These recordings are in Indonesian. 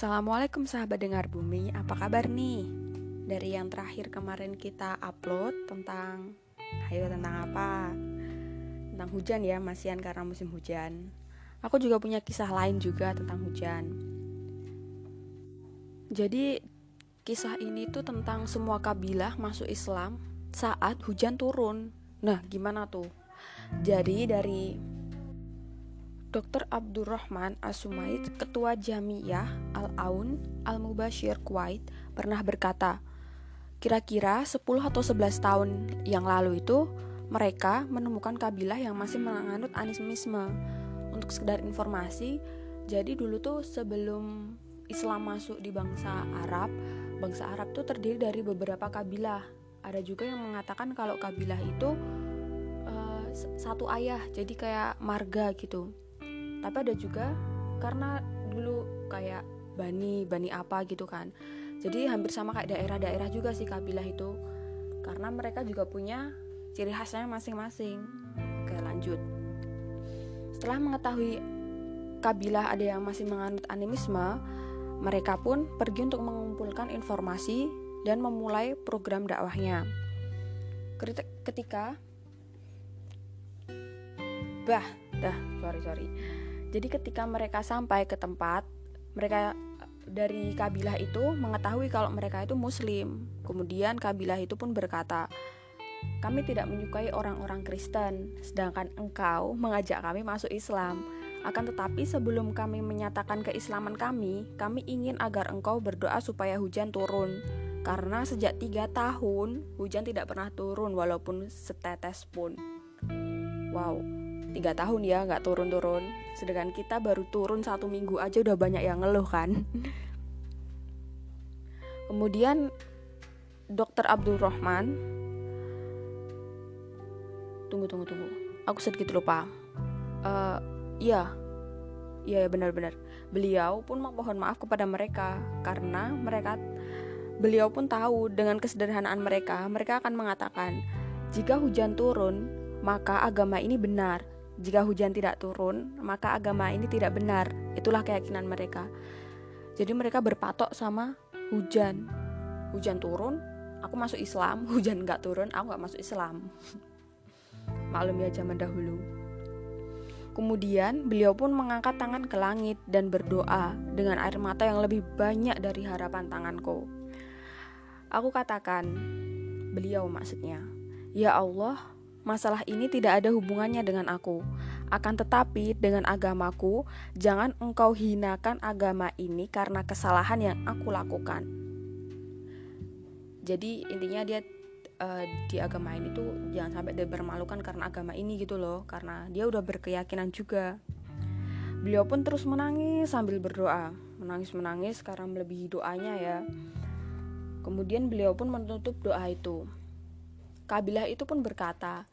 Assalamualaikum sahabat dengar bumi, apa kabar nih? Dari yang terakhir kemarin kita upload tentang Ayo tentang apa? Tentang hujan ya, masihan karena musim hujan Aku juga punya kisah lain juga tentang hujan Jadi kisah ini tuh tentang semua kabilah masuk Islam saat hujan turun Nah gimana tuh? Jadi dari Dr. Abdurrahman As-Sumaid, Ketua Jamiyah Al-Aun Al-Mubashir Kuwait, pernah berkata, kira-kira 10 atau 11 tahun yang lalu itu, mereka menemukan kabilah yang masih menganut animisme. Untuk sekedar informasi, jadi dulu tuh sebelum Islam masuk di bangsa Arab, bangsa Arab tuh terdiri dari beberapa kabilah. Ada juga yang mengatakan kalau kabilah itu uh, satu ayah, jadi kayak marga gitu tapi ada juga karena dulu kayak bani bani apa gitu kan. Jadi hampir sama kayak daerah-daerah juga sih kabilah itu. Karena mereka juga punya ciri khasnya masing-masing. Oke lanjut. Setelah mengetahui kabilah ada yang masih menganut animisme mereka pun pergi untuk mengumpulkan informasi dan memulai program dakwahnya. Ketika bah dah sorry sorry jadi ketika mereka sampai ke tempat, mereka dari kabilah itu mengetahui kalau mereka itu muslim. Kemudian kabilah itu pun berkata, "Kami tidak menyukai orang-orang Kristen, sedangkan engkau mengajak kami masuk Islam. Akan tetapi sebelum kami menyatakan keislaman kami, kami ingin agar engkau berdoa supaya hujan turun." Karena sejak tiga tahun hujan tidak pernah turun walaupun setetes pun. Wow, tiga tahun ya nggak turun-turun. Sedangkan kita baru turun satu minggu aja udah banyak yang ngeluh kan? Kemudian dokter Abdul Rahman. Tunggu tunggu tunggu. Aku sedikit lupa. Uh, iya. Iya benar-benar beliau pun mohon maaf kepada mereka karena mereka beliau pun tahu dengan kesederhanaan mereka mereka akan mengatakan jika hujan turun maka agama ini benar jika hujan tidak turun, maka agama ini tidak benar. Itulah keyakinan mereka. Jadi mereka berpatok sama hujan. Hujan turun, aku masuk Islam. Hujan nggak turun, aku nggak masuk Islam. Maklum ya zaman dahulu. Kemudian beliau pun mengangkat tangan ke langit dan berdoa dengan air mata yang lebih banyak dari harapan tanganku. Aku katakan, beliau maksudnya, Ya Allah, Masalah ini tidak ada hubungannya dengan aku. Akan tetapi, dengan agamaku, jangan engkau hinakan agama ini karena kesalahan yang aku lakukan. Jadi intinya dia uh, di agama ini tuh jangan sampai dia bermalukan karena agama ini gitu loh, karena dia udah berkeyakinan juga. Beliau pun terus menangis sambil berdoa, menangis-menangis karena melebihi doanya ya. Kemudian beliau pun menutup doa itu. Kabilah itu pun berkata,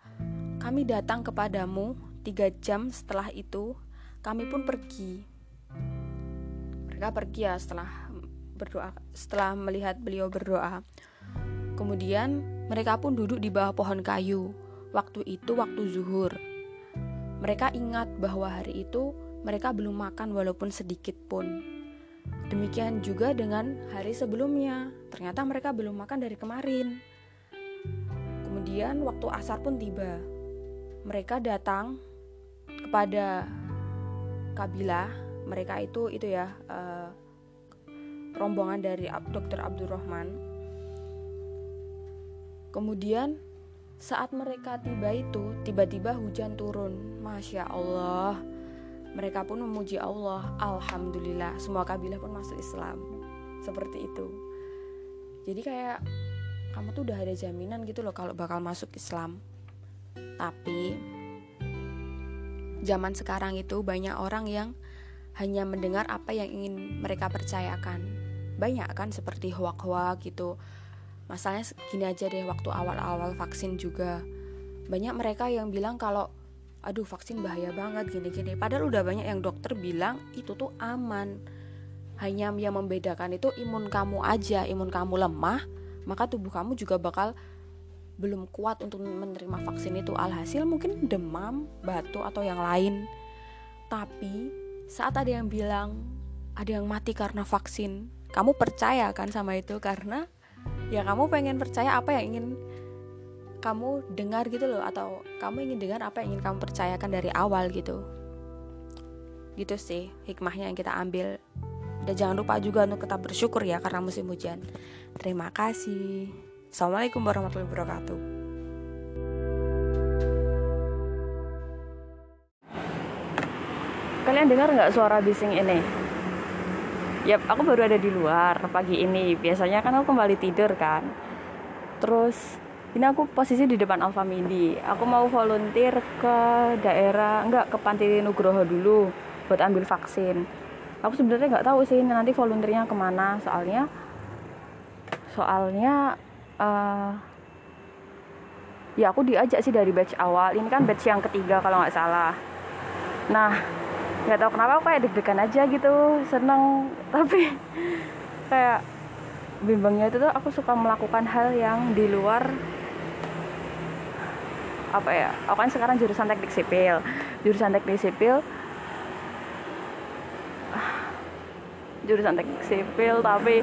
kami datang kepadamu tiga jam setelah itu, kami pun pergi. Mereka pergi ya setelah berdoa, setelah melihat beliau berdoa. Kemudian mereka pun duduk di bawah pohon kayu. Waktu itu waktu zuhur. Mereka ingat bahwa hari itu mereka belum makan walaupun sedikit pun. Demikian juga dengan hari sebelumnya. Ternyata mereka belum makan dari kemarin. Kemudian waktu asar pun tiba. Mereka datang kepada kabilah mereka itu itu ya uh, rombongan dari Dr. Abdurrahman. Kemudian saat mereka tiba itu tiba-tiba hujan turun. Masya Allah. Mereka pun memuji Allah. Alhamdulillah. Semua kabilah pun masuk Islam. Seperti itu. Jadi kayak kamu tuh udah ada jaminan gitu loh kalau bakal masuk Islam tapi zaman sekarang itu banyak orang yang hanya mendengar apa yang ingin mereka percayakan. Banyak kan seperti hoak-hoak gitu. Masalahnya gini aja deh waktu awal-awal vaksin juga. Banyak mereka yang bilang kalau aduh vaksin bahaya banget gini-gini. Padahal udah banyak yang dokter bilang itu tuh aman. Hanya yang membedakan itu imun kamu aja imun kamu lemah maka tubuh kamu juga bakal belum kuat untuk menerima vaksin itu. Alhasil mungkin demam, batuk atau yang lain. Tapi saat ada yang bilang ada yang mati karena vaksin kamu percaya kan sama itu? Karena ya kamu pengen percaya apa yang ingin kamu dengar gitu loh atau kamu ingin dengar apa yang ingin kamu percayakan dari awal gitu. Gitu sih hikmahnya yang kita ambil. Dan jangan lupa juga untuk tetap bersyukur ya karena musim hujan. Terima kasih assalamualaikum warahmatullahi wabarakatuh kalian dengar nggak suara bising ini Yap, aku baru ada di luar pagi ini. Biasanya kan aku kembali tidur kan. Terus ini aku posisi di depan Alfa Midi. Aku mau volunteer ke daerah, enggak ke Panti Nugroho dulu buat ambil vaksin. Aku sebenarnya nggak tahu sih nanti volunteernya ke mana. Soalnya, soalnya, uh, ya aku diajak sih dari batch awal. Ini kan batch yang ketiga kalau nggak salah. Nah, nggak tahu kenapa aku kayak deg-degan aja gitu seneng tapi kayak bimbangnya itu tuh aku suka melakukan hal yang di luar apa ya aku kan sekarang jurusan teknik sipil jurusan teknik sipil jurusan teknik sipil tapi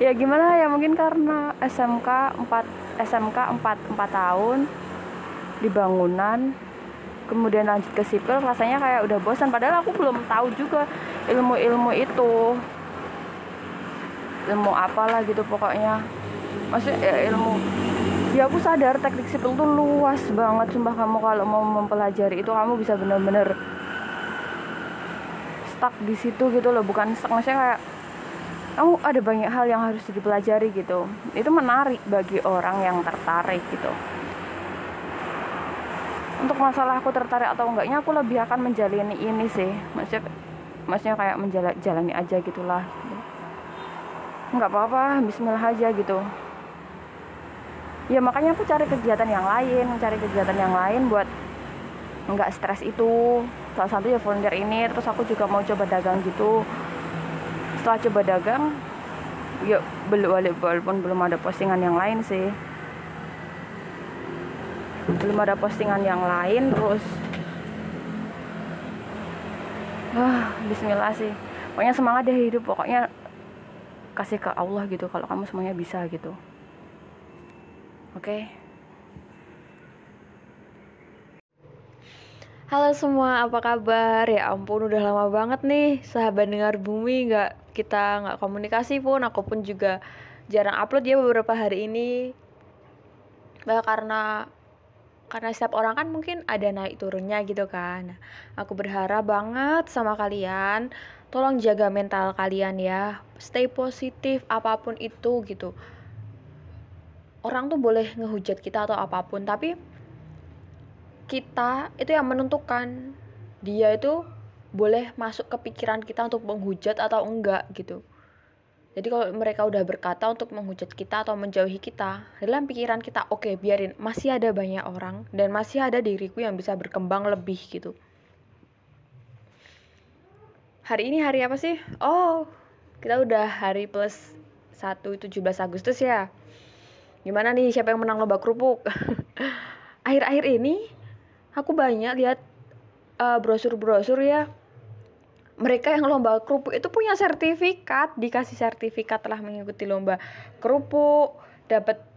ya gimana ya mungkin karena SMK 4 SMK 4 4 tahun di bangunan kemudian lanjut ke sipil rasanya kayak udah bosan. Padahal aku belum tahu juga ilmu-ilmu itu. Ilmu apalah gitu pokoknya. Maksudnya ya ilmu. Ya aku sadar teknik sipil tuh luas banget. Sumpah kamu kalau mau mempelajari itu kamu bisa bener-bener stuck di situ gitu loh bukan stuck maksudnya kayak kamu ada banyak hal yang harus dipelajari gitu. Itu menarik bagi orang yang tertarik gitu. Untuk masalah aku tertarik atau enggaknya aku lebih akan menjalani ini sih. Maksudnya maksudnya kayak menjalani aja gitulah. Nggak apa-apa Bismillah aja gitu. Ya makanya aku cari kegiatan yang lain cari kegiatan yang lain buat nggak stres itu. Salah satu ya volunteer ini terus aku juga mau coba dagang gitu. Setelah coba dagang ya belum walaupun belum ada postingan yang lain sih. Belum ada postingan yang lain terus ah Bismillah sih. Pokoknya semangat deh hidup pokoknya kasih ke Allah gitu kalau kamu semuanya bisa gitu. Oke? okay? Halo semua, apa kabar? Ya ampun, udah lama banget nih sahabat dengar bumi nggak kita nggak komunikasi pun, aku pun juga jarang upload ya beberapa hari ini. Bah, karena karena setiap orang kan mungkin ada naik turunnya gitu kan. Aku berharap banget sama kalian, tolong jaga mental kalian ya. Stay positif apa pun itu gitu. Orang tuh boleh ngehujat kita atau apa pun, tapi kita itu yang menentukan dia itu boleh masuk ke pikiran kita untuk menghujat atau enggak gitu. Jadi kalau mereka udah berkata untuk menghujat kita atau menjauhi kita, dalam pikiran kita, oke okay, biarin, masih ada banyak orang dan masih ada diriku yang bisa berkembang lebih gitu. Hari ini hari apa sih? Oh, kita udah hari plus 1 17 Agustus ya. Gimana nih siapa yang menang lomba kerupuk? Akhir-akhir ini aku banyak lihat uh, brosur-brosur ya mereka yang lomba kerupuk itu punya sertifikat dikasih sertifikat telah mengikuti lomba kerupuk dapat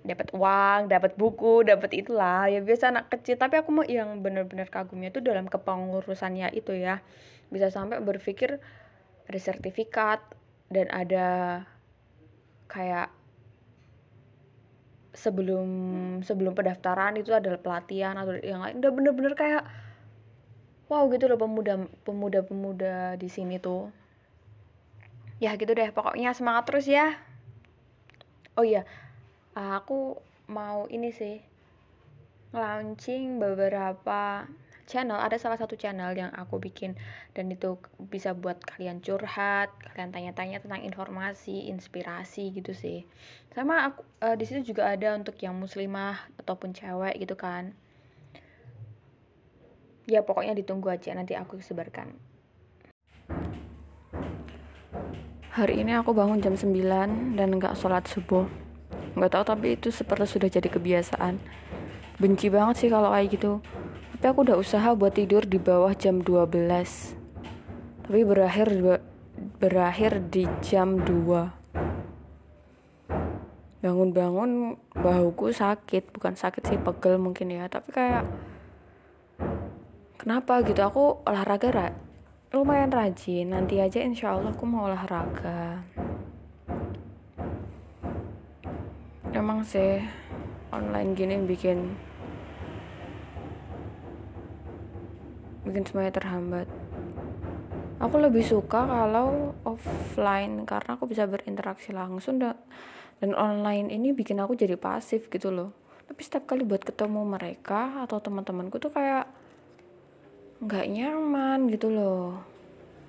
dapat uang, dapat buku, dapat itulah ya biasa anak kecil. Tapi aku mau yang benar-benar kagumnya itu dalam kepengurusannya itu ya. Bisa sampai berpikir ada sertifikat dan ada kayak sebelum sebelum pendaftaran itu adalah pelatihan atau yang lain. Udah bener-bener kayak wow gitu loh pemuda pemuda pemuda di sini tuh. Ya gitu deh pokoknya semangat terus ya. Oh iya aku mau ini sih launching beberapa channel ada salah satu channel yang aku bikin. Dan itu bisa buat kalian curhat kalian tanya-tanya tentang informasi inspirasi gitu sih. Sama aku uh, di situ juga ada untuk yang muslimah ataupun cewek gitu kan. Ya pokoknya ditunggu aja nanti aku sebarkan. Hari ini aku bangun jam 9 dan nggak sholat subuh. Nggak tahu tapi itu seperti sudah jadi kebiasaan. Benci banget sih kalau kayak gitu tapi aku udah usaha buat tidur di bawah jam 12 tapi berakhir berakhir di jam 2 bangun-bangun bahuku sakit. Bukan sakit sih pegel mungkin ya. Tapi kayak kenapa gitu? Aku olahraga ra lumayan rajin. Nanti aja insya Allah aku mau olahraga. Emang sih online gini bikin bikin semuanya terhambat. Aku lebih suka kalau offline karena aku bisa berinteraksi langsung dan dan online ini bikin aku jadi pasif gitu loh. Tapi setiap kali buat ketemu mereka atau teman-temanku tuh kayak nggak nyaman gitu loh.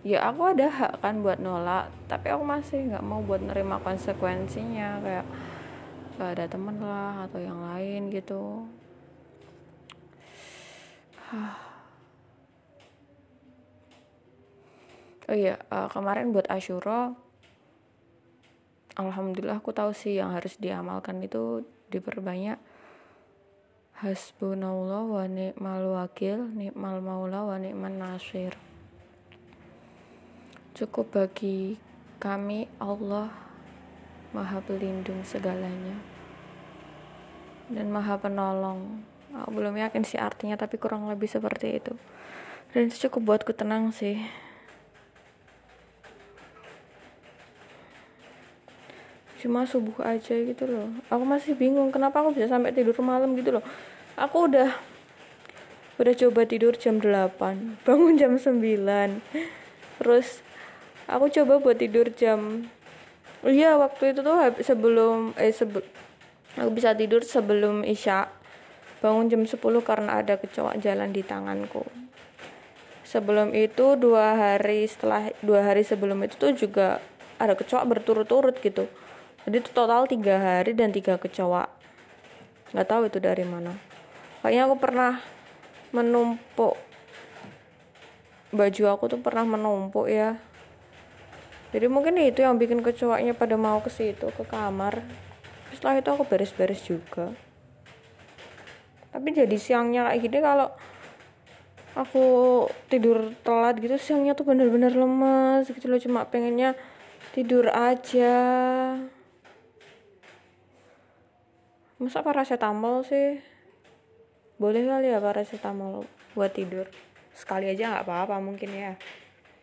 Ya aku ada hak kan buat nolak tapi aku masih nggak mau buat nerima konsekuensinya kayak gak ada temen lah atau yang lain gitu oh iya uh, kemarin buat Ashura alhamdulillah aku tahu sih yang harus diamalkan itu diperbanyak. Hasbunallah wa ni'mal wakil ni'mal maula wa ni'man nasir. Cukup bagi kami Allah maha pelindung segalanya dan maha penolong. Aku belum yakin sih artinya tapi kurang lebih seperti itu. Dan itu cukup buatku tenang sih cuma subuh aja gitu loh. Aku masih bingung kenapa aku bisa sampai tidur malam gitu loh. Aku udah udah coba tidur jam 8 bangun jam 9 terus aku coba buat tidur jam iya waktu itu tuh sebelum eh sebelum aku bisa tidur sebelum isya bangun jam 10 karena ada kecoak jalan di tanganku. Sebelum itu dua hari setelah dua hari sebelum itu tuh juga ada kecoak berturut-turut gitu jadi itu total tiga hari dan tiga kecoa. Nggak tahu itu dari mana. Kayaknya aku pernah menumpuk. Baju aku tuh pernah menumpuk ya. Jadi mungkin itu yang bikin kecoaknya pada mau ke situ ke kamar. Setelah itu aku beres-beres juga. Tapi jadi siangnya kayak gini kalau aku tidur telat gitu siangnya tuh bener-bener lemes gitu loh. Cuma pengennya tidur aja masa paracetamol sih? Boleh kali ya paracetamol buat tidur. Sekali aja nggak apa-apa mungkin ya